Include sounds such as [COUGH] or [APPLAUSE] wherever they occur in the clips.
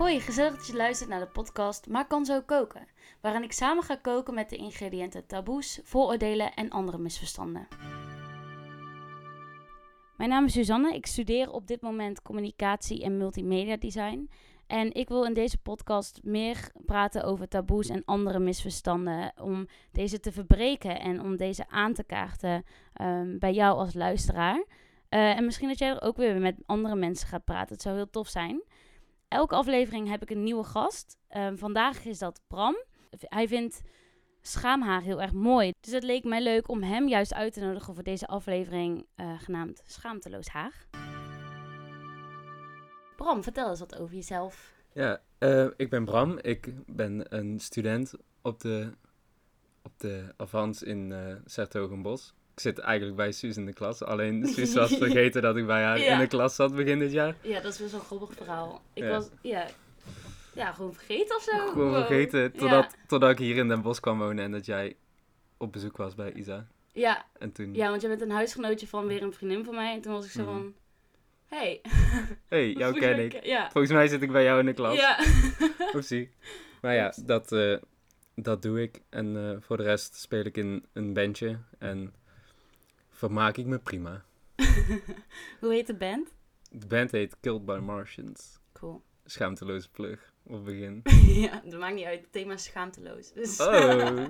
Hoi, gezellig dat je luistert naar de podcast Maar kan zo koken, waarin ik samen ga koken met de ingrediënten taboes, vooroordelen en andere misverstanden. Mijn naam is Suzanne, ik studeer op dit moment communicatie en multimedia design. En ik wil in deze podcast meer praten over taboes en andere misverstanden. Om deze te verbreken en om deze aan te kaarten ehm, bij jou als luisteraar. Eh, en misschien dat jij er ook weer met andere mensen gaat praten. Het zou heel tof zijn. Elke aflevering heb ik een nieuwe gast. Ehm, vandaag is dat Bram. Hij vindt schaamhaar heel erg mooi. Dus het leek mij leuk om hem juist uit te nodigen voor deze aflevering eh, genaamd Schaamteloos Haar. Bram, vertel eens wat over jezelf. Ja, eh, ik ben Bram. Ik ben een student op de, op de Avans in uh, Sertogenbos. Ik zit eigenlijk bij Suus in de klas. Alleen [LAUGHS] Suus was vergeten dat ik bij haar Ja. in de klas zat begin dit jaar. Ja, dat is best wel een grappig verhaal. Ik Ja. was, ja, ja, gewoon vergeten of zo. Gewoon vergeten totdat, totdat ik hier in Den Bosch kwam wonen en dat jij op bezoek was bij Isa. Ja, En toen, ja, want jij bent een huisgenootje van weer een vriendin van mij. En toen was ik zo Mhm. van, hey. hey, [LAUGHS] jou ken ik. Ja. Volgens mij zit ik bij jou in de klas. Ja. [LAUGHS] Oepsie. Maar ja, dat, eh, dat doe ik. En eh, voor de rest speel ik in een bandje en vermaak ik me prima. [LAUGHS] Hoe heet de band? De band heet Killed by Martians. Cool. Schaamteloze plug op begin. [LAUGHS] ja, dat maakt niet uit. Het thema is schaamteloos. Dus. Oh,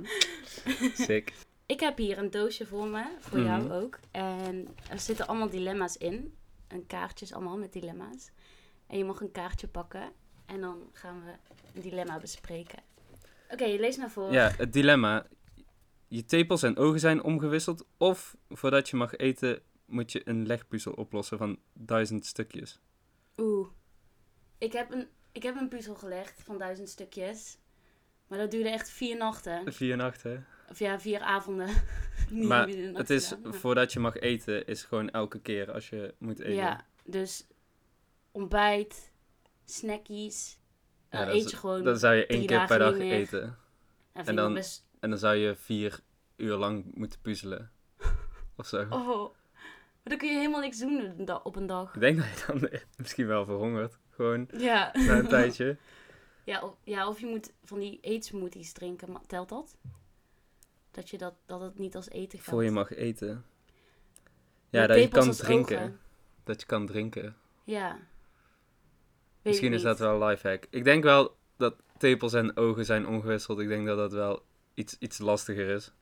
[LAUGHS] sick. ik heb hier een doosje voor me, voor Mhm. jou ook. En er zitten allemaal dilemma's in. En kaartjes allemaal met dilemma's. En je mag een kaartje pakken. En dan gaan we een dilemma bespreken. Oké, je leest naar voren. Ja, het dilemma. Je tepels en ogen zijn omgewisseld. Of voordat je mag eten, moet je een legpuzzel oplossen van duizend stukjes. Oeh. Ik heb, een, ik heb een puzzel gelegd van duizend stukjes. Maar dat duurde echt vier nachten. Vier nachten. Of ja, vier avonden. [LAUGHS] Maar Het is, gedaan, maar- voordat je mag eten, is gewoon elke keer als je moet eten. Ja, dus ontbijt, snackies. Ja, dan dat eet je gewoon. Dan zou je één keer per dag meer. eten. en vind en dan- best... En dan zou je vier uur lang moeten puzzelen. [LAUGHS] Of zo. Oh, maar dan kun je helemaal niks doen op een dag. Ik denk dat je dan misschien wel verhongert. Gewoon Ja. na een tijdje. [LAUGHS] ja, of, ja, of je moet van die eetsmoothies drinken. Maar telt dat? Dat, je dat, dat het niet als eten gaat. Voor je mag eten. Ja, dat je kan drinken. ogen. Dat je kan drinken. Ja. Weet Misschien is dat wel een lifehack. Ik denk wel dat tepels en ogen zijn ongewisseld. Ik denk dat dat wel iets, iets lastiger is.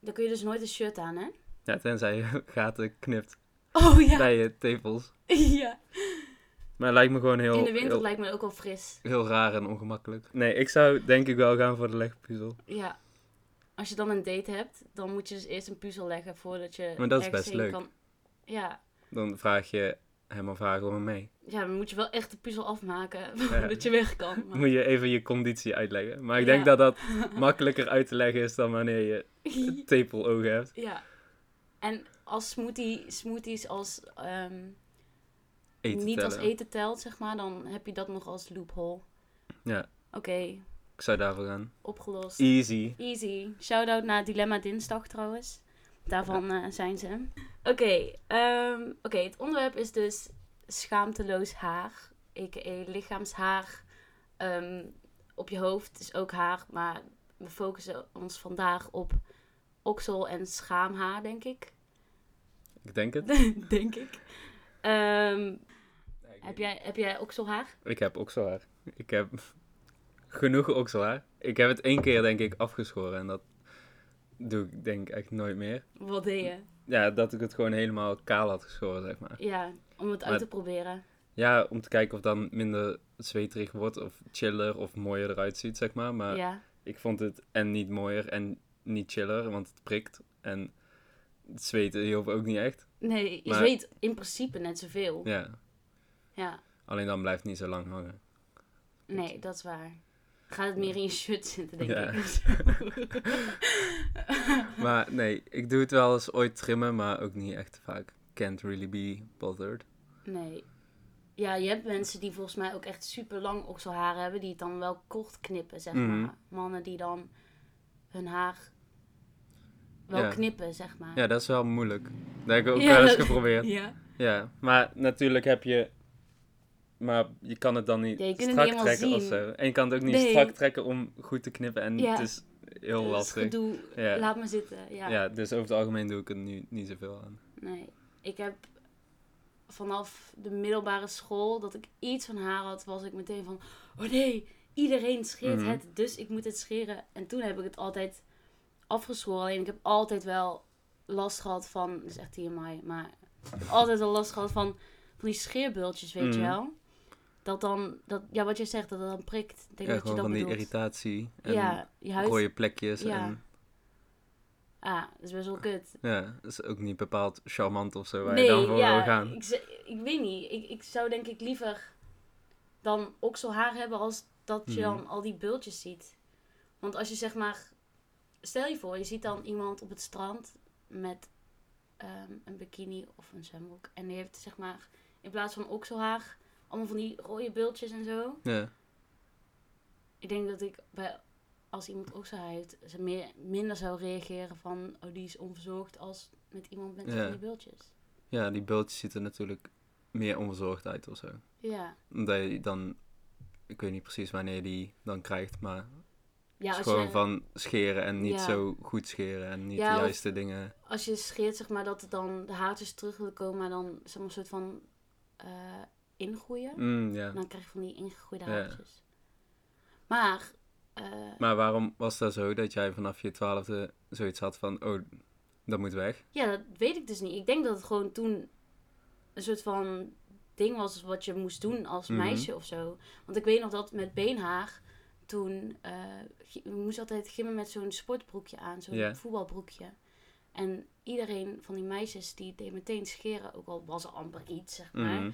Dan kun je dus nooit een shirt aan, hè? Ja, tenzij je [LAUGHS] gaten knipt Oh ja. bij je tepels. [LAUGHS] ja. Maar het lijkt me gewoon heel, In de winter heel, lijkt me ook wel fris. heel raar en ongemakkelijk. Nee, ik zou denk ik wel gaan voor de legpuzzel. Ja. Als je dan een date hebt, dan moet je dus eerst een puzzel leggen voordat je. Maar dat is best leuk. Kan... Ja. Dan vraag je of haar gewoon mee. ja, dan moet je wel echt de puzzel afmaken [LAUGHS] voordat je weg kan. Maar... Moet je even je conditie uitleggen. Maar ik denk dat dat [LAUGHS] makkelijker uit te leggen is dan wanneer je [LAUGHS] tepelogen hebt. ja. En als smoothie, smoothies als ehm, Eten niet als eten telt, zeg maar, dan heb je dat nog als loophole. Ja. Oké, Ik zou daarvoor gaan. opgelost. Easy. Easy. Shout-out naar Dilemma Dinsdag trouwens. Daarvan eh, zijn ze. Oké, ehm, oké, het onderwerp is dus schaamteloos haar. A.k.a. lichaamshaar. Ehm, op je hoofd is ook haar, maar we focussen ons vandaag op oksel- en schaamhaar, denk ik. Ik denk het. [LAUGHS] denk ik. Ehm, heb, jij, heb jij okselhaar? Ik heb okselhaar. Ik heb genoeg okselhaar. Ik heb het één keer denk ik afgeschoren en dat doe ik denk ik echt nooit meer. Wat deed je? Ja, dat ik het gewoon helemaal kaal had geschoren, zeg maar. Ja, om het uit te proberen. Ja, om te kijken of dan minder zweterig wordt of chiller of mooier eruit ziet, zeg maar. Maar ja. ik vond het en niet mooier en niet chiller, want het prikt. En het zweten hielp ook niet echt. Nee, je Maar- weet in principe net zoveel. Ja, ja. alleen dan blijft het niet zo lang hangen. Nee, dat is waar. Gaat het meer in je shirt zitten, denk Ja. ik. [LAUGHS] Maar nee, ik doe het wel eens ooit trimmen, maar ook niet echt vaak. Can't really be bothered. nee. Ja, je hebt mensen die volgens mij ook echt super lang okselhaar hebben, die het dan wel kort knippen, zeg Mhm. maar. Mannen die dan hun haar wel Ja. knippen, zeg maar. Ja, dat is wel moeilijk. Dat heb ik ook Ja, wel eens geprobeerd. [LAUGHS] Ja. Ja, maar natuurlijk heb je maar je kan het dan niet Ja, je kunt het strak niet trekken of zo. En je kan het ook niet Nee. strak trekken om goed te knippen. En Ja. het is heel is lastig. gedoe. Ja. Laat me zitten. Ja. Ja. dus over het algemeen doe ik er nu niet zoveel aan. Nee. Ik heb vanaf de middelbare school dat ik iets van haar had, was ik meteen van: oh nee, iedereen scheert Mhm. het, dus ik moet het scheren. En toen heb ik het altijd afgeschoren. Alleen ik heb altijd wel last gehad van, dat is echt TMI, maar ik heb altijd wel last gehad van, van die scheerbultjes, weet je Mhm. wel. Dat dan, dat, ja, wat je zegt, dat het dan prikt. Ik denk Ja, dat je gewoon dat van die irritatie. En ja, je huid. rode plekjes. Ja. En Ah, dat is best wel kut. ja, dat is ook niet bepaald charmant of zo waar nee, je dan voor ja, wil gaan. Ik, ik weet niet. Ik, ik zou denk ik liever dan okselhaar hebben als dat je Mhm. dan al die bultjes ziet. Want als je zeg maar... Stel je voor, je ziet dan iemand op het strand met ehm, een bikini of een zwembroek. En die heeft zeg maar in plaats van okselhaar allemaal van die rode bultjes en zo. Ja, Ik denk dat ik bij, als iemand okselhaar heeft, ze meer, minder zou reageren van... Oh, die is onverzorgd als met iemand met Ja. van die bultjes. ja, die bultjes ziet er natuurlijk meer onverzorgd uit of zo. Ja. Omdat je dan, ik weet niet precies wanneer je die dan krijgt, maar Ja, als gewoon je, van scheren en niet Ja. zo goed scheren en niet Ja, de juiste dingen. als je scheert, zeg maar, dat het dan de haartjes terug willen komen, maar dan zeg maar, een soort van eh, ingroeien. Mm, ja. Dan krijg je van die ingegroeide haartjes. Maar, eh, Maar waarom was dat zo dat jij vanaf je twaalfde zoiets had van, oh, dat moet weg? ja, dat weet ik dus niet. Ik denk dat het gewoon toen een soort van ding was wat je moest doen als Mhm. meisje of zo. Want ik weet nog dat met beenhaar, toen, eh je je moest altijd gimmen met zo'n sportbroekje aan, zo'n voetbalbroekje. En iedereen van die meisjes die deed meteen scheren, ook al was er amper iets, zeg maar. Mhm.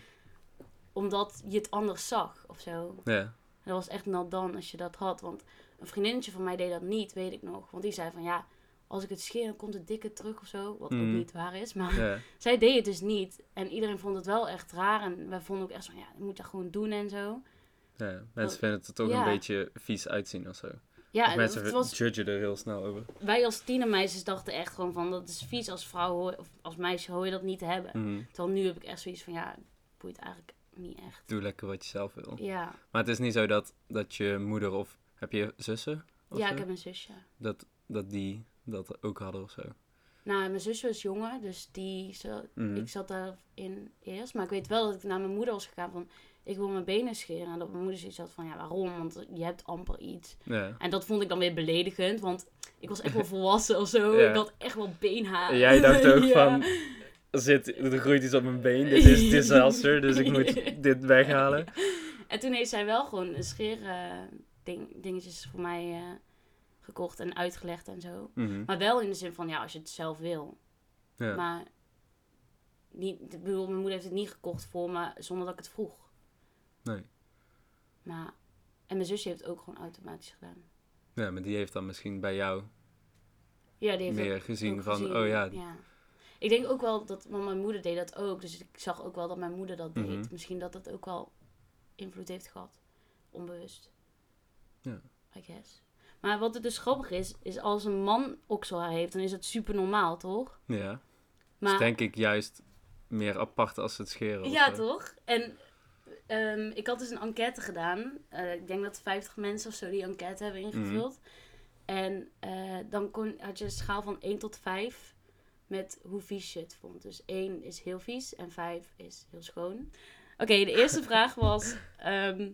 Omdat je het anders zag of zo. Ja, Dat was echt not dan als je dat had. Want een vriendinnetje van mij deed dat niet, weet ik nog. Want die zei van ja, als ik het scheer, dan komt het dikke terug of zo. Wat ook Mhm. niet waar is. Maar [LAUGHS] zij deed het dus niet. En iedereen vond het wel echt raar. En wij vonden ook echt van ja, je moet dat gewoon doen en zo. ja. Mensen vinden het er toch een beetje vies uitzien of zo. Ja, of en mensen het was, judgen er heel snel over. wij als tienermeisjes dachten echt gewoon van dat is vies als vrouw hoor, of als meisje hoor je dat niet te hebben. Mhm. Terwijl nu heb ik echt zoiets van ja, boeit eigenlijk niet echt. Doe lekker wat je zelf wil. Ja, Maar het is niet zo dat, dat je moeder of... Heb je zussen? of ja zo? ik heb een zusje. Dat, dat die dat ook hadden of zo. Nou, mijn zusje was jonger, dus die, zo- Mhm. ik zat daarin eerst. Maar ik weet wel dat ik naar mijn moeder was gegaan van, ik wil mijn benen scheren. En dat mijn moeder zoiets had van, ja, waarom? Want je hebt amper iets. Ja. En dat vond ik dan weer beledigend, want ik was echt wel [LAUGHS] volwassen of zo. Ja. Ik had echt wel beenhaar. En jij dacht ook [LAUGHS] Ja. van... Er, zit, er groeit iets op mijn been. Dit is [LAUGHS] disaster. Dus ik moet dit weghalen. [LAUGHS] En toen heeft zij wel gewoon een scheer eh, ding, dingetjes voor mij eh, gekocht en uitgelegd en zo. Mhm. Maar wel in de zin van, ja, als je het zelf wil. Ja. Maar niet, ik bedoel, mijn moeder heeft het niet gekocht voor me zonder dat ik het vroeg. Nee. Maar, en mijn zusje heeft het ook gewoon automatisch gedaan. ja, maar die heeft dan misschien bij jou Ja, die heeft meer gezien ook van... gezien, Oh ja, Ik denk ook wel dat, want mijn moeder deed dat ook. Dus ik zag ook wel dat mijn moeder dat deed. Mhm. Misschien dat dat ook wel invloed heeft gehad. Onbewust. Ja. I guess. Maar wat het dus grappig is, is als een man okselhaar heeft, dan is dat super normaal, toch? ja. Maar, Dus denk ik juist meer apart als het scheren. Ja, zo. toch? En ehm, ik had dus een enquête gedaan. Eh, ik denk dat 50 mensen of zo die enquête hebben ingevuld. En eh, dan kon, had je een schaal van 1 tot 5 met hoe vies je het vond. Dus 1 is heel vies en 5 is heel schoon. Oké, de eerste [LAUGHS] vraag was: ehm,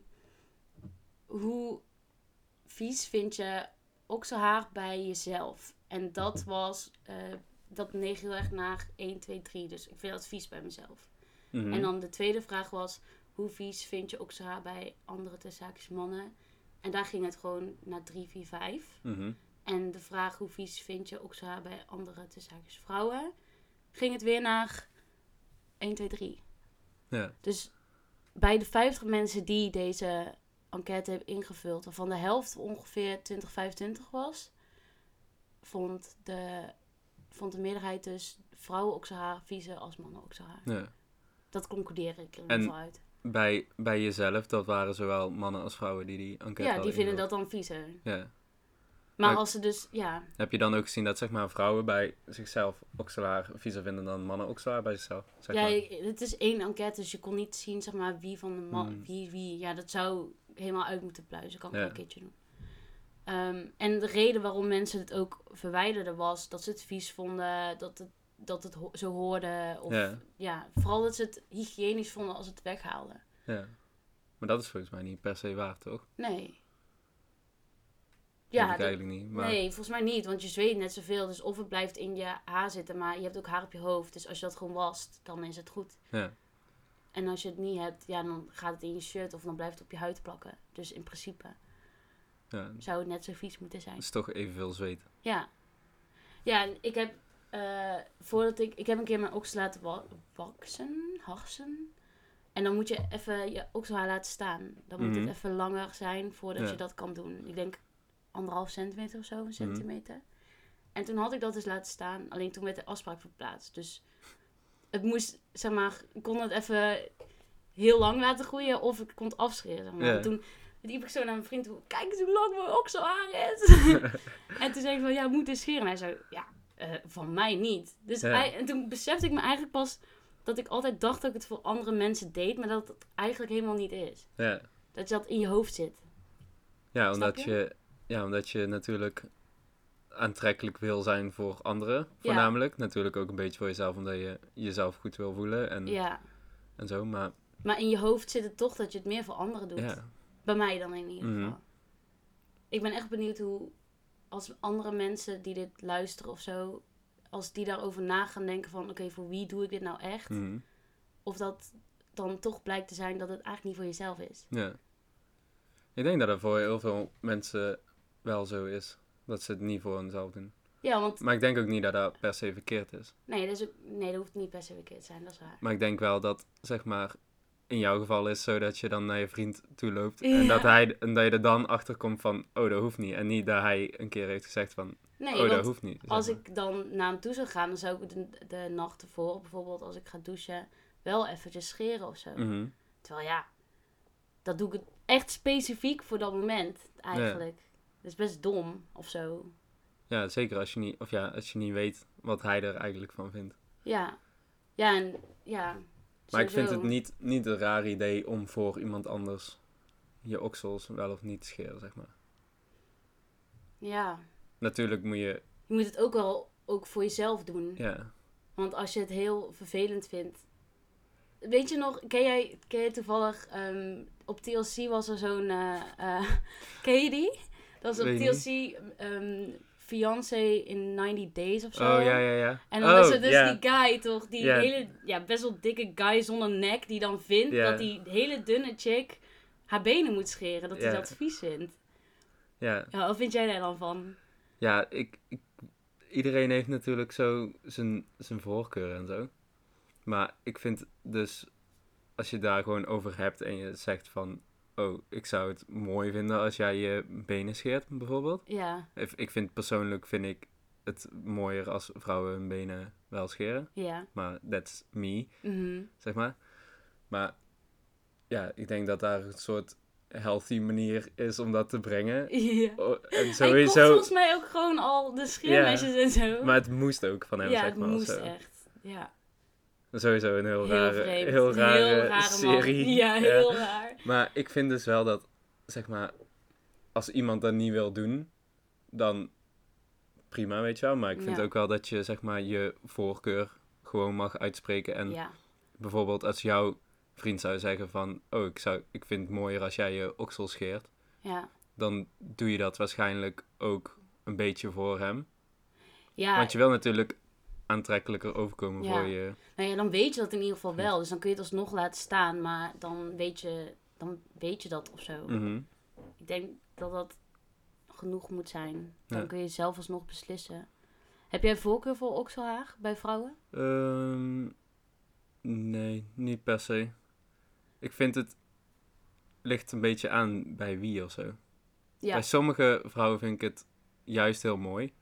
hoe vies vind je okselhaar bij jezelf? En dat [LAUGHS] was, eh, dat neeg heel erg naar 1, 2, 3. Dus ik vind dat vies bij mezelf. Mhm. En dan de tweede vraag was: hoe vies vind je okselhaar bij andere tussenhaakjes mannen? En daar ging het gewoon naar 3, 4, 5. Mhm. En de vraag: hoe vies vind je okselhaar bij andere tussenhaakjes vrouwen? Ging het weer naar 1, 2, 3. Ja. Dus bij de 50 mensen die deze enquête hebben ingevuld, waarvan de helft ongeveer 20, 25 was, vond de, vond de meerderheid dus vrouwen okselhaar viezer als mannen okselhaar. ja. Dat concludeer ik er En- ieder geval uit. Bij, bij jezelf, dat waren zowel mannen als vrouwen die die enquête Ja, die vinden dat dan viezer. Ja. Maar Maar- als ze dus, ja, Heb je dan ook gezien dat zeg maar vrouwen bij zichzelf okselaar viezer vinden dan mannen okselaar bij zichzelf? Zeg ja, maar. het is één enquête, dus je kon niet zien, zeg maar, wie van de man, Hmm. wie, wie, ja, dat zou helemaal uit moeten pluizen. Kan ik Ja. wel een keertje doen. Ehm, en de reden waarom mensen het ook verwijderden was dat ze het vies vonden, dat het, dat het ho- zo hoorde. Of Ja. ja. vooral dat ze het hygiënisch vonden als het weghaalden. Ja. Maar dat is volgens mij niet per se waar, toch? Nee. Ja, dat- eigenlijk niet. Maar nee, volgens mij niet, want je zweet net zoveel. Dus of het blijft in je haar zitten, maar je hebt ook haar op je hoofd. Dus als je dat gewoon wast, dan is het goed. ja. En als je het niet hebt, ja, dan gaat het in je shirt of dan blijft het op je huid plakken. Dus in principe ja, zou het net zo vies moeten zijn. het is toch evenveel zweet. Ja. Ja, en ik heb, eh, voordat ik, ik heb een keer mijn oksel laten wa waksen, harsen. En dan moet je even je okselhaar laten staan. Dan moet Mhm. het even langer zijn voordat Ja. je dat kan doen. Ik denk anderhalf centimeter of zo, Mhm. een centimeter. En toen had ik dat dus laten staan. Alleen toen werd de afspraak verplaatst. Dus het moest, zeg maar, ik kon het even heel lang laten groeien of ik kon het afscheren. Zeg maar. Ja. En toen liep ik zo naar mijn vriend toe. Kijk eens hoe lang mijn okselhaar is. [LAUGHS] en toen zei ik van, ja, moet dus scheren. En hij zei, ja, eh, van mij niet. Dus Ja. hij- en toen besefte ik me eigenlijk pas dat ik altijd dacht dat ik het voor andere mensen deed. Maar dat het eigenlijk helemaal niet is. Ja. Dat je dat in je hoofd zit. Ja, omdat je? je? Ja, omdat je natuurlijk aantrekkelijk wil zijn voor anderen, voornamelijk. Natuurlijk ook een beetje voor jezelf, omdat je jezelf goed wil voelen en, Ja. en zo. Maar Maar in je hoofd zit het toch dat je het meer voor anderen doet. ja, Bij mij dan in ieder Mhm. geval. Ik ben echt benieuwd hoe, als andere mensen die dit luisteren of zo, als die daarover na gaan denken van, oké, voor wie doe ik dit nou echt? mhm, Of dat dan toch blijkt te zijn dat het eigenlijk niet voor jezelf is. ja. Ik denk dat het voor heel veel mensen wel zo is. Dat ze het niet voor hunzelf doen. Ja, want Maar ik denk ook niet dat dat per se verkeerd is. nee, dat, is ook, nee, dat hoeft niet per se verkeerd te zijn, dat is waar. Maar ik denk wel dat, zeg maar, in jouw geval is zo dat je dan naar je vriend toe loopt. En, Ja. dat hij, en dat je er dan achter komt van, oh, dat hoeft niet. En niet dat hij een keer heeft gezegd van, Nee, oh, dat hoeft niet. zeg als ik dan naar hem toe zou gaan, dan zou ik de, de nacht ervoor, bijvoorbeeld als ik ga douchen, wel eventjes scheren of zo. Mhm. Terwijl ja, dat doe ik echt specifiek voor dat moment eigenlijk. Dat is best dom of zo. Ja, zeker als je, niet, of ja, als je niet weet wat hij er eigenlijk van vindt. Ja, ja en ja. Maar ik vind het niet, niet een raar idee om voor iemand anders je oksels wel of niet te scheren, zeg maar. Ja, Natuurlijk moet je, je moet het ook wel ook voor jezelf doen. ja, Want als je het heel vervelend vindt. Weet je nog, ken jij, ken jij toevallig, ehm, op TLC was er zo'n, eh, [LAUGHS] ken je die? Dat was op TLC, ehm Fiancé in 90 Days of zo. Oh, ja, ja, ja. En dan oh, is er dus ja. die guy toch, die hele, ja, best wel dikke guy zonder nek, die dan vindt dat die hele dunne chick haar benen moet scheren, dat hij dat vies vindt. Ja, Ja, wat vind jij daar dan van? ja ik, ik, iedereen heeft natuurlijk zo zijn, zijn voorkeur en zo. Maar ik vind dus, als je daar gewoon over hebt en je zegt van, oh, ik zou het mooi vinden als jij je benen scheert, bijvoorbeeld. Ja, Ik- Ik vind persoonlijk vind ik het mooier als vrouwen hun benen wel scheren. ja. Maar that's me, mhm. zeg maar. Maar ja, ik denk dat daar een soort healthy manier is om dat te brengen. [LAUGHS] Ja. Oh, En Hij sowieso, volgens mij ook gewoon al de scheermesjes en zo. maar het moest ook van hem, ja, zeg het maar. of moest zo. echt. Ja, Sowieso een heel, heel rare, vreemd. heel rare, heel rare man. serie. Ja, heel raar. Maar ik vind dus wel dat, zeg maar, als iemand dat niet wil doen, dan prima, weet je wel. Maar ik vind Ja. ook wel dat je, zeg maar, je voorkeur gewoon mag uitspreken. En Ja, bijvoorbeeld als jouw vriend zou zeggen van, oh, ik, zou, ik vind het mooier als jij je oksel scheert, ja. dan doe je dat waarschijnlijk ook een beetje voor hem. Ja, Want je wil natuurlijk aantrekkelijker overkomen Ja. voor je. nou ja, dan weet je dat in ieder geval wel. Dus dan kun je het alsnog laten staan, maar dan weet je, dan weet je dat of zo. Mhm. Ik denk dat dat genoeg moet zijn. Dan Ja. kun je zelf alsnog beslissen. Heb jij voorkeur voor okselhaar bij vrouwen? Ehm, nee, niet per se. Ik vind het ligt een beetje aan bij wie of zo. Ja, Bij sommige vrouwen vind ik het juist heel mooi.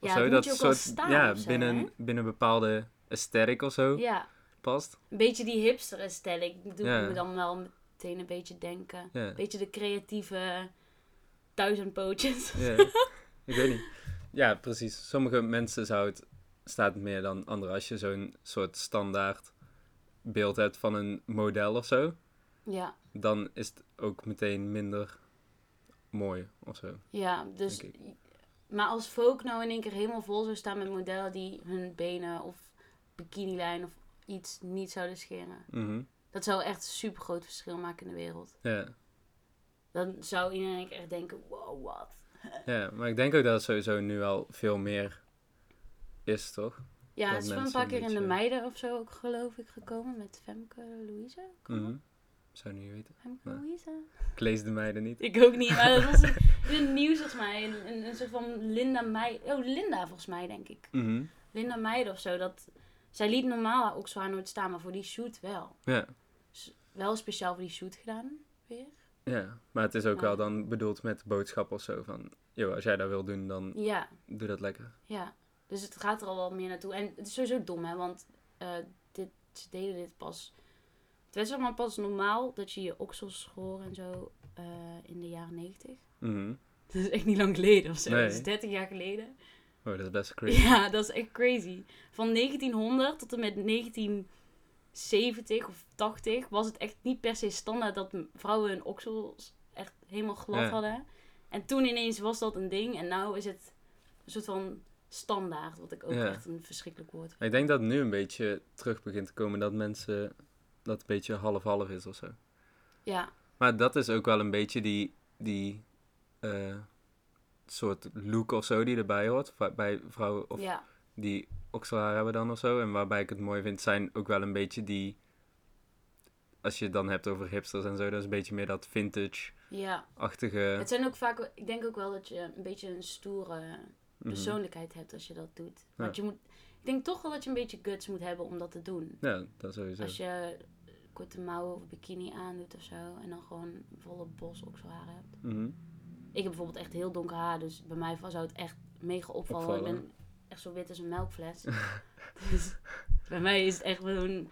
Of ja zo, dat moet je ook wel soort, staan ja, zo, binnen, hè? binnen een bepaalde aesthetic of zo Ja, past. een beetje die hipster aesthetic doet Ja. me dan wel meteen een beetje denken. Een beetje de creatieve duizendpootjes. Ja. [LAUGHS] ik weet niet. Ja, precies. Sommige mensen zou het, staat meer dan anderen. Als je zo'n soort standaard beeld hebt van een model of zo, Ja, dan is het ook meteen minder mooi of zo. ja, dus... Maar als Vogue nou in één keer helemaal vol zou staan met modellen die hun benen of bikinilijn of iets niet zouden scheren. Mhm. Dat zou echt een super groot verschil maken in de wereld. Ja. Dan zou iedereen echt denken, wow, wat? ja, maar ik denk ook dat het sowieso nu al veel meer is, toch? Ja, Dat het is wel een paar een keer in de beetje- meiden of zo ook geloof ik gekomen met Femke Louise. Mhm. Zou niet weten. Femke. Louise. Ik lees de meiden niet. Ik ook niet, maar dat was [LAUGHS] in het nieuws volgens mij. Een, een, een soort van Linda Meijden. Oh, Linda volgens mij, denk ik. Mhm. Linda Meijden of zo. Dat, zij liet normaal haar zwaar nooit staan, maar voor die shoot wel. Ja. Dus wel speciaal voor die shoot gedaan, weer. ja, maar het is ook wel dan bedoeld met boodschap of zo van... Joh, als jij dat wil doen, dan Ja, doe dat lekker. ja. Dus het gaat er al wel meer naartoe. En het is sowieso dom, hè. Want eh, dit, ze deden dit pas... Het zeg maar pas normaal dat je je oksels schoor en zo eh, in de jaren negentig. Mhm. [LAUGHS] Dat is echt niet lang geleden of zo. Nee. Dat is 30 jaar geleden. Oh, dat is best [LAUGHS] crazy. Ja, dat is echt crazy. Van 1900 tot en met 1970 of 80 was het echt niet per se standaard dat vrouwen hun oksels echt helemaal glad Ja. hadden. En toen ineens was dat een ding en nu is het een soort van standaard, wat ik ook Ja. echt een verschrikkelijk woord vind. Ik denk dat het nu een beetje terug begint te komen dat mensen... Dat een beetje half-half is of zo. Ja, Maar dat is ook wel een beetje die, die eh, soort look of zo die erbij hoort. Bij vrouwen of ja, die okselhaar hebben dan of zo. En waarbij ik het mooi vind, zijn ook wel een beetje die... Als je het dan hebt over hipsters en zo, dat is een beetje meer dat vintage-achtige... ja. Het zijn ook vaak, ik denk ook wel dat je een beetje een stoere mhm. persoonlijkheid hebt als je dat doet. Ja. Want je moet, ik denk toch wel dat je een beetje guts moet hebben om dat te doen. Ja, dat sowieso. Als je korte mouwen of bikini aandoet of zo. En dan gewoon volle bos okselhaar hebt. Mhm. Ik heb bijvoorbeeld echt heel donker haar. Dus bij mij zou het echt mega opvallen. Ik ben echt zo wit als een melkfles. [LAUGHS] dus bij mij is het echt gewoon...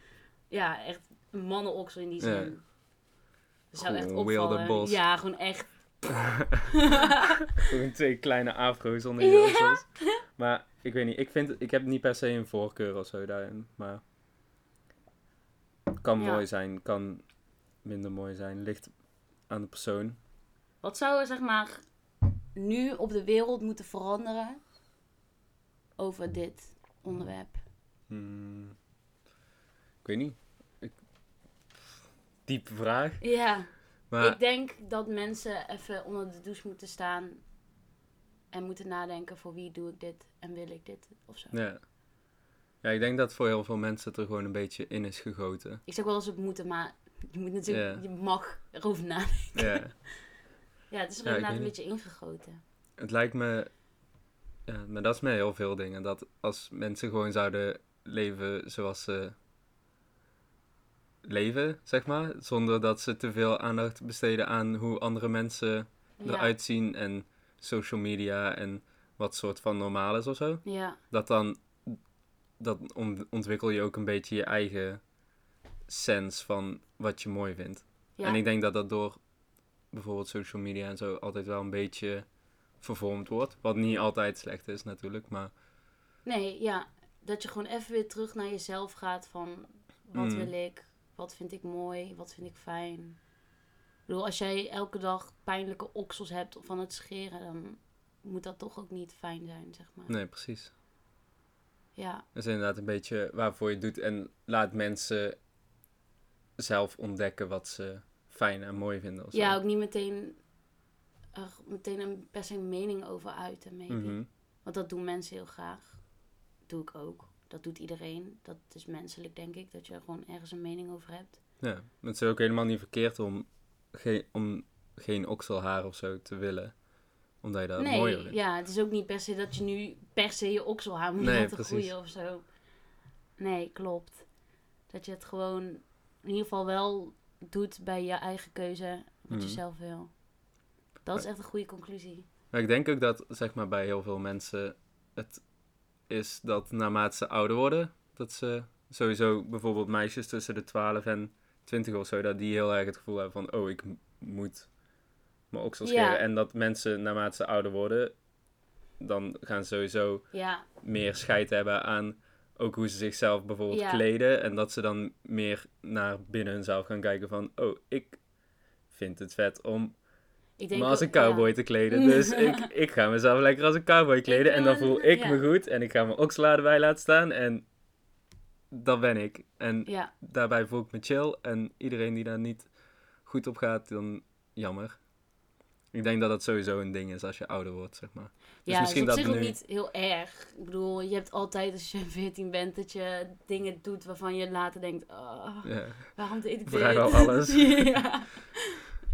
Ja, echt een mannenoksel in die zin. Ja. Dat zou echt opvallen. bos. Ja, gewoon echt. [LAUGHS] Gewoon twee kleine afro's onder je Ja. Maar ik weet niet, ik, vind, ik heb niet per se een voorkeur of zo daarin. Maar kan Ja. mooi zijn, kan minder mooi zijn. Ligt aan de persoon. Wat zou er zeg maar nu op de wereld moeten veranderen over dit onderwerp? Hmm. Ik weet niet. Ik... Diepe vraag. Ja. Maar Ik denk dat mensen even onder de douche moeten staan en moeten nadenken voor wie doe ik dit en wil ik dit of zo. ja. ja, ik denk dat voor heel veel mensen het er gewoon een beetje in is gegoten. Ik zeg wel eens het moeten, maar je moet natuurlijk, je mag erover nadenken. Ja. [LAUGHS] Ja, het is er inderdaad een beetje ingegoten. Het lijkt me, ja, maar dat is met heel veel dingen. Dat als mensen gewoon zouden leven zoals ze leven, zeg maar. Zonder dat ze te veel aandacht besteden aan hoe andere mensen eruit zien en social media en wat soort van normaal is of zo. Ja, Dat dan, dat on- ontwikkel je ook een beetje je eigen sens van wat je mooi vindt. ja. En ik denk dat dat door bijvoorbeeld social media en zo altijd wel een beetje vervormd wordt. Wat niet altijd slecht is natuurlijk, maar Nee, ja. Dat je gewoon even weer terug naar jezelf gaat van wat Mm. wil ik, wat vind ik mooi, wat vind ik fijn. Ik bedoel, als jij elke dag pijnlijke oksels hebt van het scheren, dan moet dat toch ook niet fijn zijn, zeg maar. nee, precies. Ja, Dat is inderdaad een beetje waarvoor je het doet en laat mensen zelf ontdekken wat ze fijn en mooi vinden. Of zo. ja ook niet meteen, er meteen een, per se een mening over uiten, maybe. Mhm. Want dat doen mensen heel graag. Doe ik ook. Dat doet iedereen. Dat is menselijk, denk ik. Dat je er gewoon ergens een mening over hebt. Ja, het is ook helemaal niet verkeerd om, geen om geen okselhaar of zo te willen. Omdat je dat mooier nee, vindt. ja, het is ook niet per se dat je nu per se je okselhaar moet Nee, laten groeien of zo. Nee, klopt. Dat je het gewoon in ieder geval wel doet bij je eigen keuze, wat je Mhm. zelf wil. Dat is echt een goede conclusie. Maar ik denk ook dat, zeg maar, bij heel veel mensen het is dat naarmate ze ouder worden, dat ze sowieso bijvoorbeeld meisjes tussen de 12 en 20 of zo, dat die heel erg het gevoel hebben van, oh, ik moet mijn oksels Ja. scheren. En dat mensen naarmate ze ouder worden, dan gaan ze sowieso Ja, meer scheid hebben aan ook hoe ze zichzelf bijvoorbeeld Ja. kleden. En dat ze dan meer naar binnen hunzelf gaan kijken van, oh, ik vind het vet om ik denk me als een cowboy ja. te kleden. Dus [LAUGHS] ik, ik ga mezelf lekker als een cowboy kleden. En dan voel ik ja. me goed. En ik ga mijn oksladen bij laten staan. En dat ben ik. En Ja, daarbij voel ik me chill. En iedereen die daar niet goed op gaat, dan jammer. Ik denk dat dat sowieso een ding is als je ouder wordt, zeg maar. Dus ja misschien is op dat zich ook niet heel erg. Ik bedoel, je hebt altijd als je [LAUGHS] 14 bent dat je dingen doet waarvan je later denkt, oh, Ja. waarom deed ik dit? Vrijwel alles. [LAUGHS] ja.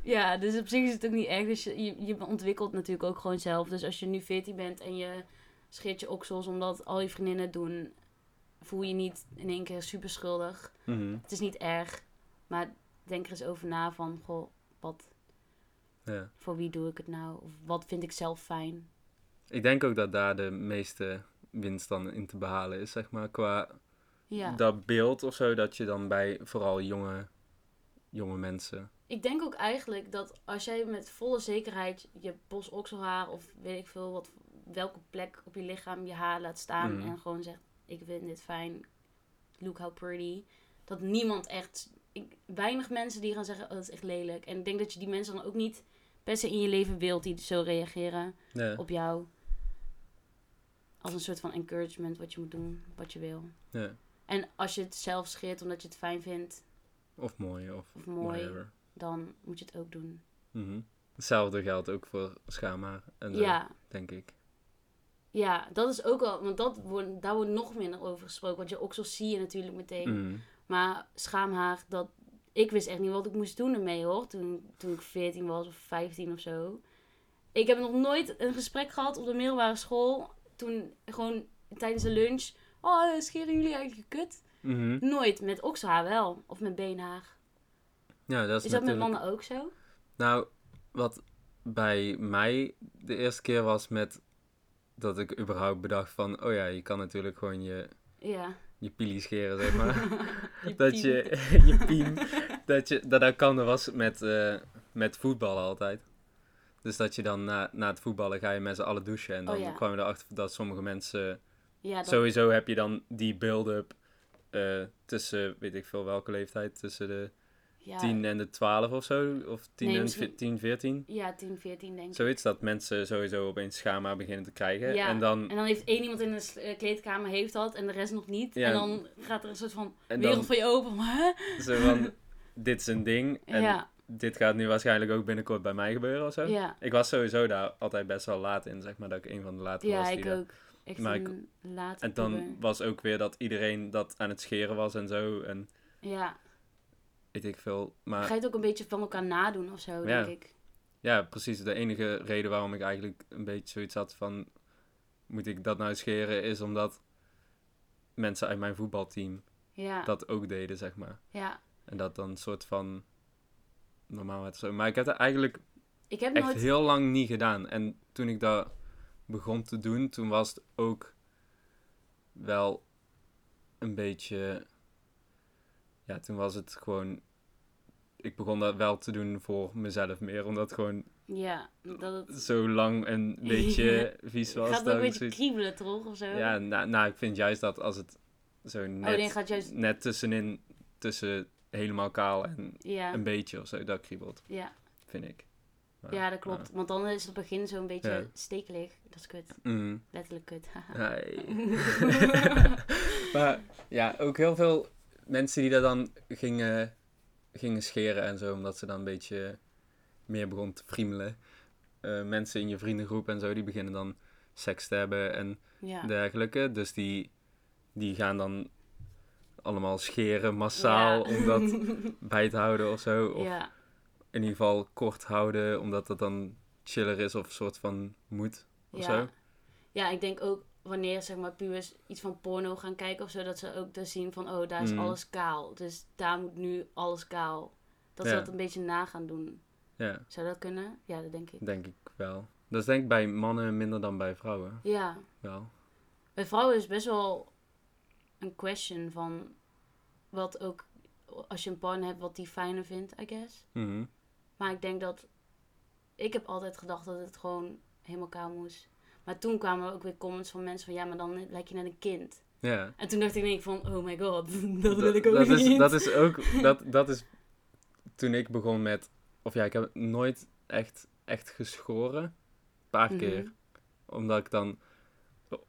ja, dus op zich is het ook niet erg. Dus je, je, je ontwikkelt natuurlijk ook gewoon zelf. Dus als je nu 14 bent en je scheert je oksels omdat al je vriendinnen het doen, voel je niet in één keer super schuldig. Mhm. Het is niet erg, maar denk er eens over na van, goh, wat, ja. voor wie doe ik het nou? Of wat vind ik zelf fijn? Ik denk ook dat daar de meeste winst dan in te behalen is, zeg maar. Qua Ja. dat beeld of zo, dat je dan bij vooral jonge, jonge mensen... Ik denk ook eigenlijk dat als jij met volle zekerheid je bos okselhaar of weet ik veel wat, welke plek op je lichaam je haar laat staan Mhm. en gewoon zegt: Ik vind dit fijn, look how pretty. Dat niemand echt, ik, weinig mensen die gaan zeggen: Oh, dat is echt lelijk. En ik denk dat je die mensen dan ook niet per se in je leven wilt die zo reageren Ja, op jou. Als een soort van encouragement wat je moet doen, wat je wil. ja. En als je het zelf scheert omdat je het fijn vindt Of mooi, of, of mooi, whatever. dan moet je het ook doen. Mhm. Hetzelfde geldt ook voor schaamhaar en zo, Ja, denk ik. Ja, dat is ook wel, want dat wordt, daar wordt nog minder over gesproken. Want je oksels zie je natuurlijk meteen. Mhm. Maar schaamhaar, dat, ik wist echt niet wat ik moest doen ermee hoor. Toen, toen ik 14 was of 15 of zo. Ik heb nog nooit een gesprek gehad op de middelbare school. Toen gewoon tijdens de lunch. Oh, scheren jullie eigenlijk je kut? Mhm. Nooit. Met okselhaar wel. Of met beenhaar. Ja, dat is, Is dat met mannen ook zo? Nou, wat bij mij de eerste keer was met dat ik überhaupt bedacht van, oh ja, je kan natuurlijk gewoon je, Ja. Je pili scheren, zeg maar. [LAUGHS] Je dat pien. je, [LAUGHS] je pien, dat je, dat dat kan, dat was met, eh, met voetballen altijd. Dus dat je dan na, na het voetballen ga je met z'n allen douchen. En dan Oh ja. kwam je erachter dat sommige mensen... Ja, dat, Sowieso heb je dan die build-up eh, tussen, weet ik veel welke leeftijd, tussen de ja, 10 en de 12 of zo. Of 10 Nee, en misschien- ve- 10, 14. Ja, 10, 14 denk ik. Zoiets dat mensen sowieso opeens schaamhaar beginnen te krijgen. Ja, En dan, En dan heeft één iemand in de eh, kleedkamer heeft dat en de rest nog niet. Ja. En dan gaat er een soort van en wereld dan voor je open. Hè? zo van, dit is een ding. En ja, dit gaat nu waarschijnlijk ook binnenkort bij mij gebeuren of zo. ja, Ik was sowieso daar altijd best wel laat in, zeg maar, dat ik een van de ja, was. die ik ook. Echt Maar ik- late En dan was ook weer dat iedereen dat aan het scheren was en zo. En Ja, ik veel. Maar ga je het ook een beetje van elkaar nadoen of zo, Ja. denk ik. ja, precies. De enige reden waarom ik eigenlijk een beetje zoiets had van... Moet ik dat nou scheren? Is omdat mensen uit mijn voetbalteam Ja, dat ook deden, zeg maar. ja. En dat dan een soort van normaal werd zo. Maar ik heb het eigenlijk Ik heb echt nooit... heel lang niet gedaan. En toen ik dat begon te doen, toen was het ook wel een beetje... Ja, toen was het gewoon... Ik begon dat wel te doen voor mezelf meer, omdat het gewoon Ja, dat het... zo lang [LAUGHS] een beetje vies was. Gaat ook dat een beetje zoiets- kriebelen, toch? Of zo? Ja, nou, nou, ik vind juist dat als het zo oh, net, nee, gaat juist... net tussenin, tussen helemaal kaal en Ja, een beetje of zo, dat kriebelt, ja. vind ik. Maar, ja, dat klopt. Want dan is het begin zo'n beetje Ja. stekelig. Dat is kut. Mm. Letterlijk kut. [LAUGHS] [LAUGHS] Maar ja, ook heel veel mensen die daar dan gingen, gingen scheren en zo, omdat ze dan een beetje meer begon te friemelen. Eh, mensen in je vriendengroep en zo, die beginnen dan seks te hebben en ja. dergelijke. Dus die, die gaan dan allemaal scheren massaal Ja. om dat [LAUGHS] bij te houden of zo. Of ja. in ieder geval kort houden, omdat dat dan chiller is of een soort van moet of zo. Ja, ik denk ook wanneer zeg maar pubers iets van porno gaan kijken of zo, dat ze ook dus zien van, oh, daar is Mhm. alles kaal. Dus daar moet nu alles kaal. Dat ze dat een beetje na gaan doen. Ja, Zou dat kunnen? Ja, dat denk ik. denk ik wel. Dat is denk ik bij mannen minder dan bij vrouwen. Ja. Wel. Bij vrouwen is best wel een question van wat ook, als je een partner hebt, wat die fijner vindt, I guess. Mhm. Maar ik denk dat, ik heb altijd gedacht dat het gewoon helemaal kaal moest. Maar toen kwamen er ook weer comments van mensen van, ja, maar dan lijk je net een kind. Ja. En toen dacht ik denk van, oh my god, [LAUGHS] dat wil ik ook dat niet. Is, dat is ook, [LAUGHS] dat, dat is toen ik begon met, of ja, ik heb nooit echt, echt geschoren. Een paar Mhm. keer. Omdat ik dan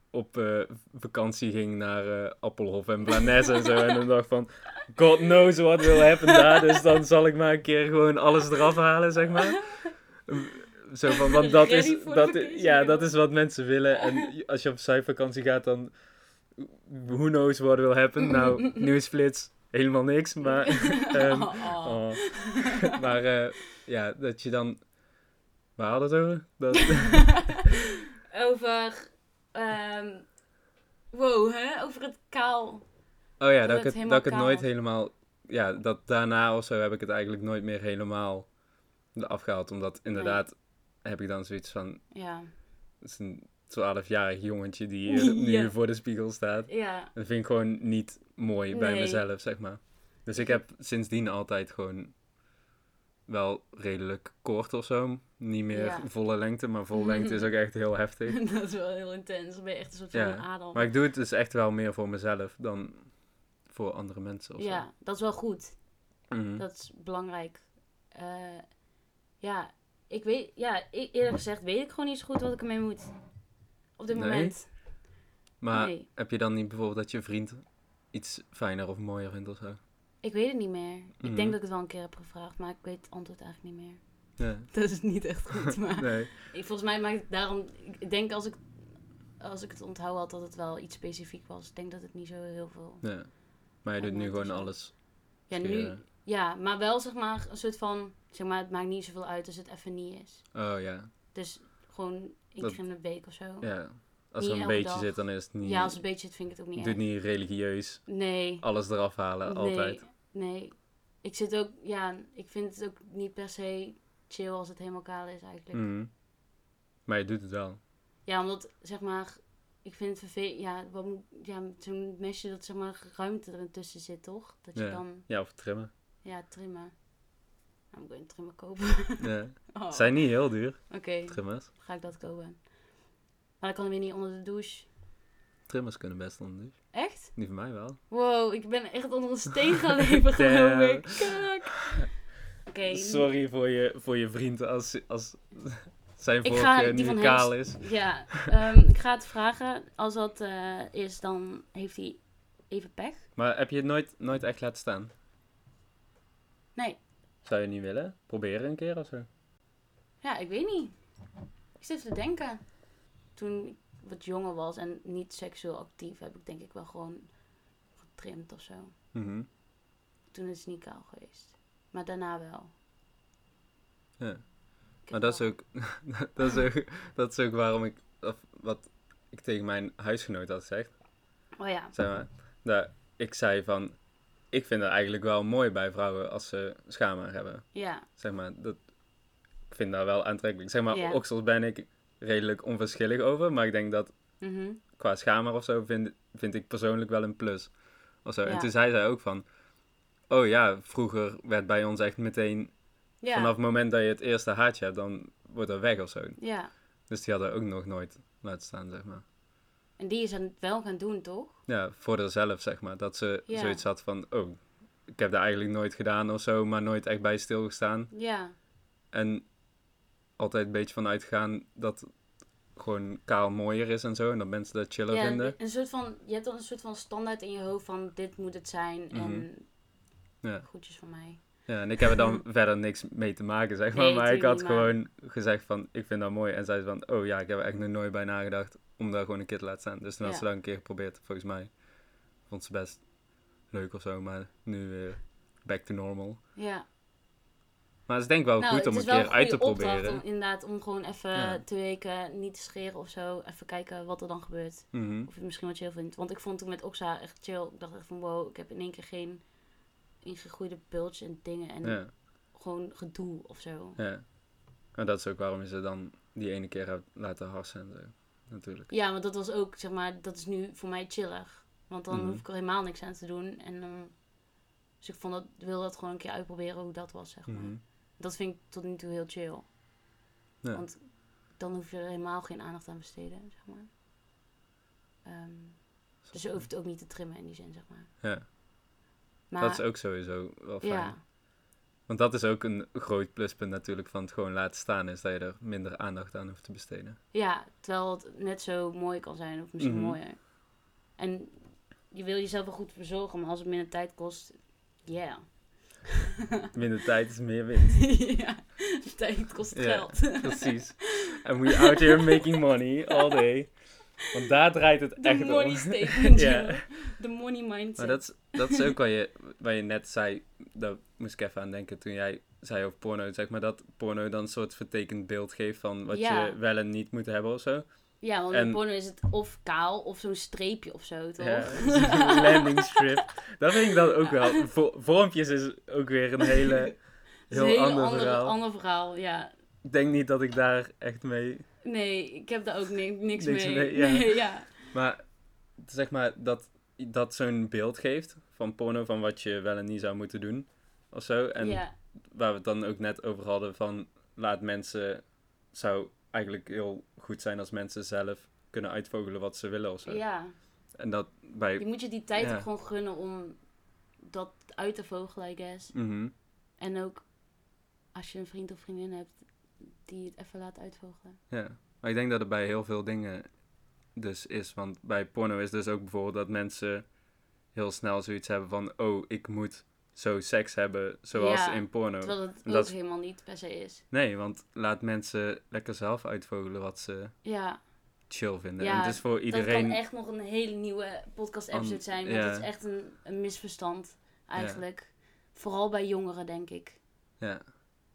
op eh, vakantie ging naar eh, Appelhof en Blanes en zo. En dan dacht van, God knows what will happen daar. Dus dan zal ik maar een keer gewoon alles eraf halen, zeg maar. [LAUGHS] Zo van, want dat is, dat, ja, dat is wat mensen willen. En als je op cijfervakantie gaat, dan who knows what will happen. Nou, [LAUGHS] nieuwsflits, helemaal niks. Maar, [LAUGHS] ehm, Oh. oh. [LAUGHS] maar eh, ja, dat je dan... Waar hadden het over? Dat, over, ehm, wow, hè? Over het kaal. oh ja, Dat dat, ik het dat ik het nooit helemaal... Ja, dat daarna of zo heb ik het eigenlijk nooit meer helemaal afgehaald. Omdat inderdaad heb ik dan zoiets van... Ja, Het is een 12-jarig jongetje die [LAUGHS] hier nu Ja. voor de spiegel staat. ja, Dat vind ik gewoon niet mooi bij mezelf, zeg maar. Dus ik heb sindsdien altijd gewoon wel redelijk kort of zo. Niet meer Ja. volle lengte, maar volle lengte is ook [LAUGHS] echt heel heftig. [LAUGHS] dat is wel heel intens. Dan ben je echt een soort van Ja, Adam. Maar ik doe het dus echt wel meer voor mezelf dan voor andere mensen of zo. Ja, dat is wel goed. Mhm. Dat is belangrijk. Eh, ja, ik weet, ja, e- eerlijk gezegd weet ik gewoon niet zo goed wat ik ermee moet. Op dit Nee? moment. Maar Nee. heb je dan niet bijvoorbeeld dat je vriend iets fijner of mooier vindt of zo? Ik weet het niet meer. Ik Mhm. denk dat ik het wel een keer heb gevraagd, maar ik weet het antwoord eigenlijk niet meer. Ja. [LAUGHS] Dat is niet echt goed, maar Nee. [LAUGHS] ik, volgens mij maakt het daarom... Ik denk als ik, als ik het onthouden had dat het wel iets specifiek was. Ik denk dat het niet zo heel veel... Ja. Maar je doet nu gewoon alles. Ja, nu... Ja, maar wel zeg maar een soort van... Zeg maar, het maakt niet zoveel uit als het even niet is. Oh ja. Dus gewoon één keer in de week of zo. Ja, ja. Als Niet er een beetje dag. zit, dan is het niet... als het een beetje zit, vind ik het ook niet Doe erg. niet religieus. Nee. Alles eraf halen, nee, altijd. Nee. Ik zit ook... Ja, ik vind het ook niet per se chill als het helemaal kaal is eigenlijk. Mhm. Maar je doet het wel. Ja, omdat, zeg maar... Ik vind het vervelend... Ja, wat moet, ja zo'n mesje dat zeg maar ruimte er tussen zit, toch? Dat je Ja. kan... Ja, of trimmen. Ja, trimmen. Nou, moet ik een trimmer kopen. Ja. [LAUGHS] Oh. Zijn niet heel duur, Oké, trimmers. ga ik dat kopen. Maar dan kan er weer niet onder de douche. Trimmers kunnen best onder de douche. Echt? Die van mij wel. Wow, ik ben echt onder een steen gaan leven, [LAUGHS] geloof ik. Oké. Sorry voor je, voor je vriend als, als [LAUGHS] zijn Ik voorkeur van kaal is. Ja, ehm, ik ga het vragen. Als dat eh, is, dan heeft hij even pech. Maar heb je het nooit, nooit echt laten staan? Nee, Zou je niet willen? Proberen een keer of zo? ja, ik weet niet. Ik zit te denken. Toen ik wat jonger was en niet seksueel actief, heb ik denk ik wel gewoon getrimd of zo. Mhm. Toen is het niet kaal geweest. Maar daarna wel. Ja. Maar dat is, ook, [LAUGHS] dat, is ook, dat is ook waarom ik, of wat ik tegen mijn huisgenoot had gezegd. Oh ja. Zeg maar, dat ik zei van, ik vind het eigenlijk wel mooi bij vrouwen als ze schaamhaar hebben. Ja. Zeg maar, dat, ik vind dat wel aantrekkelijk. Zeg maar, Ja. oksels ben ik redelijk onverschillig over, maar ik denk dat Mhm. qua schaamhaar of zo vind, vind ik persoonlijk wel een plus. Of zo. En toen zei zij ook van, oh ja, vroeger werd bij ons echt meteen, Ja. vanaf het moment dat je het eerste haartje hebt, dan wordt dat weg of zo. Ja. Dus die hadden ook nog nooit laten staan, zeg maar. En die is het wel gaan doen, toch? Ja, voor haarzelf, zeg maar. Dat ze Ja. zoiets had van, oh, ik heb dat eigenlijk nooit gedaan of zo, maar nooit echt bij stilgestaan. Ja. En altijd een beetje van uitgaan dat gewoon kaal mooier is en zo. En dat mensen dat chiller ja, vinden. een soort van, je hebt dan een soort van standaard in je hoofd van dit moet het zijn en Mhm. Ja. goedjes van mij. Ja, en ik heb er dan [LAUGHS] verder niks mee te maken, zeg maar. Nee, maar ik had niet, maar- gewoon gezegd van, ik vind dat mooi. En zij van, oh ja, ik heb er echt nog nooit bij nagedacht om daar gewoon een keer te laten staan. Dus toen had ze dat een keer geprobeerd, volgens mij. Vond ze best leuk of zo, maar nu weer back to normal. Ja. Maar het is denk ik wel nou, goed om een keer uit te proberen. Om, inderdaad, om gewoon even Ja. twee weken niet te scheren of zo. Even kijken wat er dan gebeurt. Mhm. Of je het misschien wat chill vindt. Want ik vond toen met Oxa echt chill. Ik dacht echt van wow, ik heb in één keer geen ingegroeide bultjes en dingen. En Ja, gewoon gedoe of zo. ja. En dat is ook waarom je ze dan die ene keer hebt laten harsen en zo. Natuurlijk. Ja, maar dat was ook, zeg maar, dat is nu voor mij chiller. Want dan Mhm. hoef ik er helemaal niks aan te doen. En dan... Dus ik vond dat, wil dat gewoon een keer uitproberen hoe dat was, zeg maar. Mhm. Dat vind ik tot nu toe heel chill. Ja. Want dan hoef je er helemaal geen aandacht aan te besteden, zeg maar. Ehm, dus je hoeft het ook niet te trimmen in die zin, zeg maar. Ja, Maar dat is ook sowieso wel fijn. ja, Want dat is ook een groot pluspunt natuurlijk van het gewoon laten staan, is dat je er minder aandacht aan hoeft te besteden. ja, terwijl het net zo mooi kan zijn, of misschien Mhm. mooier. En je wil jezelf wel goed verzorgen, maar als het minder tijd kost, yeah. [LAUGHS] Minder tijd is meer winst. [LAUGHS] ja, tijd kost Ja. geld. Precies. [LAUGHS] And we out here making money all day. Want daar draait het De echt money om. [LAUGHS] statement, Ja. joh. De money mindset. Maar dat is, dat is ook wat je, wat je net zei, daar moest ik even aan denken toen jij zei over porno. Zeg maar dat porno dan een soort vertekend beeld geeft van wat Ja. je wel en niet moet hebben of zo. Ja, want En- in porno is het of kaal of zo'n streepje of zo, toch? Ja, zo'n [LAUGHS] [LAUGHS] landing strip. Dat vind ik dan ook wel. Vo- vormpjes is ook weer een hele, heel een hele ander andere, verhaal. ander verhaal, ja. Ik denk niet dat ik daar echt mee... Nee, ik heb daar ook ni- niks, Niks mee. mee, ja. Nee, ja. Maar zeg maar dat, dat zo'n beeld geeft van porno, van wat je wel en niet zou moeten doen of zo. En ja. waar we het dan ook net over hadden van laat mensen, zou eigenlijk heel goed zijn als mensen zelf kunnen uitvogelen wat ze willen of zo. ja, En dat bij... je moet je die tijd Ja. ook gewoon gunnen om dat uit te vogelen, I guess. Mhm. En ook als je een vriend of vriendin hebt die het even laat uitvogelen. Ja, maar ik denk dat het bij heel veel dingen dus is. Want bij porno is dus ook bijvoorbeeld dat mensen heel snel zoiets hebben van... Oh, ik moet zo seks hebben zoals Ja, in porno. Terwijl het ook dat helemaal niet per se is. Nee, want laat mensen lekker zelf uitvogelen wat ze Ja, chill vinden. Ja, en het is voor dat iedereen... kan echt nog een hele nieuwe podcast-episode zijn. Want het is echt een, een misverstand, eigenlijk. Vooral bij jongeren, denk ik. Ja,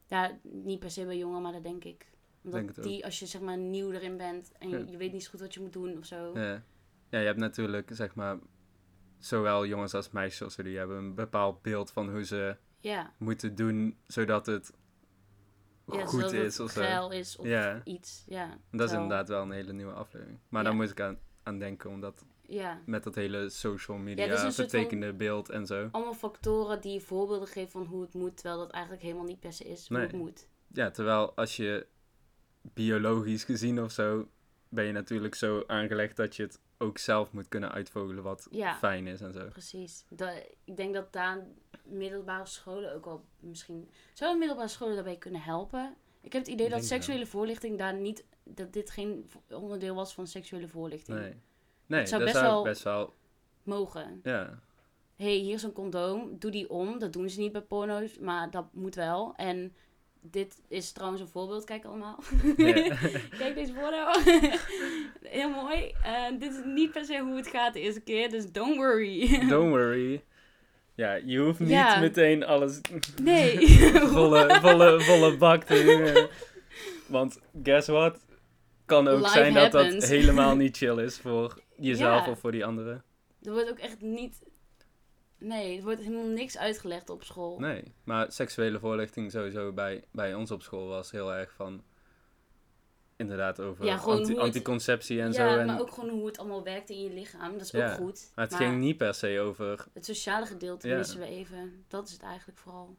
Ja, niet per se bij jongeren, maar dat denk ik. Omdat Denk die, als je zeg maar nieuw erin bent en je, weet niet zo goed wat je moet doen of zo. ja. ja, je hebt natuurlijk, zeg maar... Zowel jongens als meisjes die hebben een bepaald beeld van hoe ze Ja, moeten doen zodat het ja goed is of zo. is of Ja. iets. Ja, Dat is inderdaad wel een hele nieuwe aflevering. Maar daar moet ik aan, aan denken, omdat Ja, met dat hele social media Ja, van- vertekende beeld en zo. allemaal factoren die voorbeelden geven van hoe het moet, terwijl dat eigenlijk helemaal niet per se is hoe Nee. het moet. Ja, terwijl als je biologisch gezien of zo, ben je natuurlijk zo aangelegd dat je het ook zelf moet kunnen uitvogelen wat Ja. fijn is en zo. Precies. Dat, ik denk dat daar middelbare scholen ook wel misschien... Zouden middelbare scholen daarbij kunnen helpen? Ik heb het idee Ik dat seksuele voorlichting daar niet... Dat dit geen onderdeel was van seksuele voorlichting. Nee, nee zou dat best zou wel- best wel, Mogen. ja. hey, hier is een condoom, doe die om. Dat doen ze niet bij porno's, maar dat moet wel. En dit is trouwens een voorbeeld, kijk allemaal. [LAUGHS] Ja. [LAUGHS] kijk deze porno. [LAUGHS] Heel mooi. Dit is niet per se hoe het gaat de eerste keer, dus don't worry. Don't worry. Ja, je hoeft niet Ja. meteen alles nee. volle, volle, volle bak te doen. Want guess what? Kan ook Life zijn dat dat helemaal niet chill is voor jezelf Ja. of voor die anderen. er wordt ook echt niet... Nee, er wordt helemaal niks uitgelegd op school. Nee, maar seksuele voorlichting sowieso bij, bij ons op school was heel erg van... Inderdaad, over Ja, anti- anticonceptie en ja, zo. En, maar ook gewoon hoe het allemaal werkt in je lichaam. Dat is Ja, ook goed. maar het ging niet per se over... Het sociale gedeelte Ja. missen we even. Dat is het eigenlijk vooral.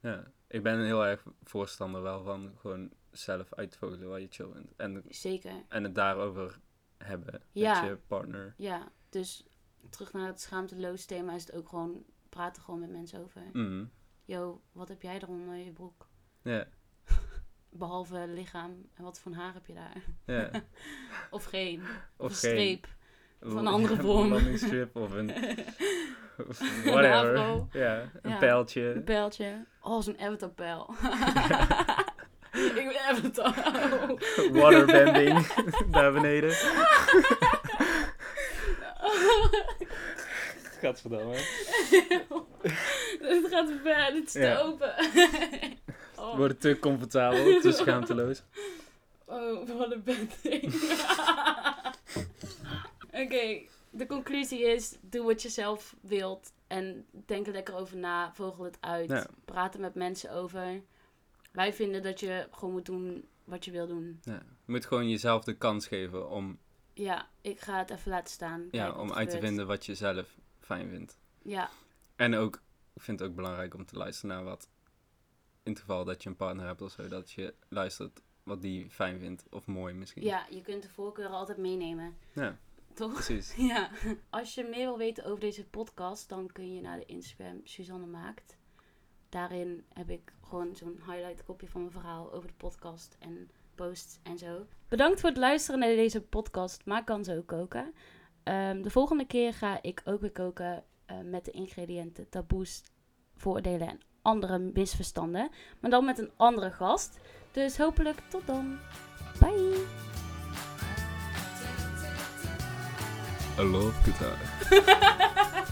Ja, ik ben heel erg voorstander wel van gewoon zelf uitvogelen wat je chill vindt. En, Zeker. en het daarover hebben Ja. met je partner. Ja, dus terug naar het schaamteloos thema is het ook gewoon praten gewoon met mensen over. Mhm. Yo, wat heb jij er onder je broek? Ja, [LAUGHS] Behalve lichaam. En wat voor haar heb je daar? ja. [LAUGHS] Of geen. Of, Of een geen. streep. Van een andere [LAUGHS] vorm. Een landingstrip of een... of Een whatever. afro. ja, een pijltje. Een pijltje. Oh, zo'n avatar-pijl. [LAUGHS] Ik ben avatar. Waterbending [LAUGHS] daar beneden. [LAUGHS] Gadverdamme. Het gaat te ver. Dit is Ja. te open. Oh. Wordt te comfortabel, te schaamteloos. Oh, wat een bedding. Oké, de conclusie is: doe wat je zelf wilt. En denk er lekker over na. Vogel het uit. Ja. Praat er met mensen over. Wij vinden dat je gewoon moet doen wat je wil doen. Ja. Je moet gewoon jezelf de kans geven om, Ja, ik ga het even laten staan. ja, om uit te vinden wat je zelf fijn vindt. Ja, En ook, ik vind het ook belangrijk om te luisteren naar wat, in het geval dat je een partner hebt of zo, dat je luistert wat die fijn vindt. Of mooi misschien. Ja, je kunt de voorkeuren altijd meenemen. Ja, Toch? precies. [LAUGHS] Ja. Als je meer wil weten over deze podcast, dan kun je naar de Instagram Suzanne Maakt. Daarin heb ik gewoon zo'n highlight kopje van mijn verhaal over de podcast en posts en zo. Bedankt voor het luisteren naar deze podcast. Maak kan zo koken. Ehm, de volgende keer ga ik ook weer koken eh, met de ingrediënten, taboes, vooroordelen en andere misverstanden. Maar dan met een andere gast. Dus hopelijk tot dan. Bye! I love guitar. [LAUGHS]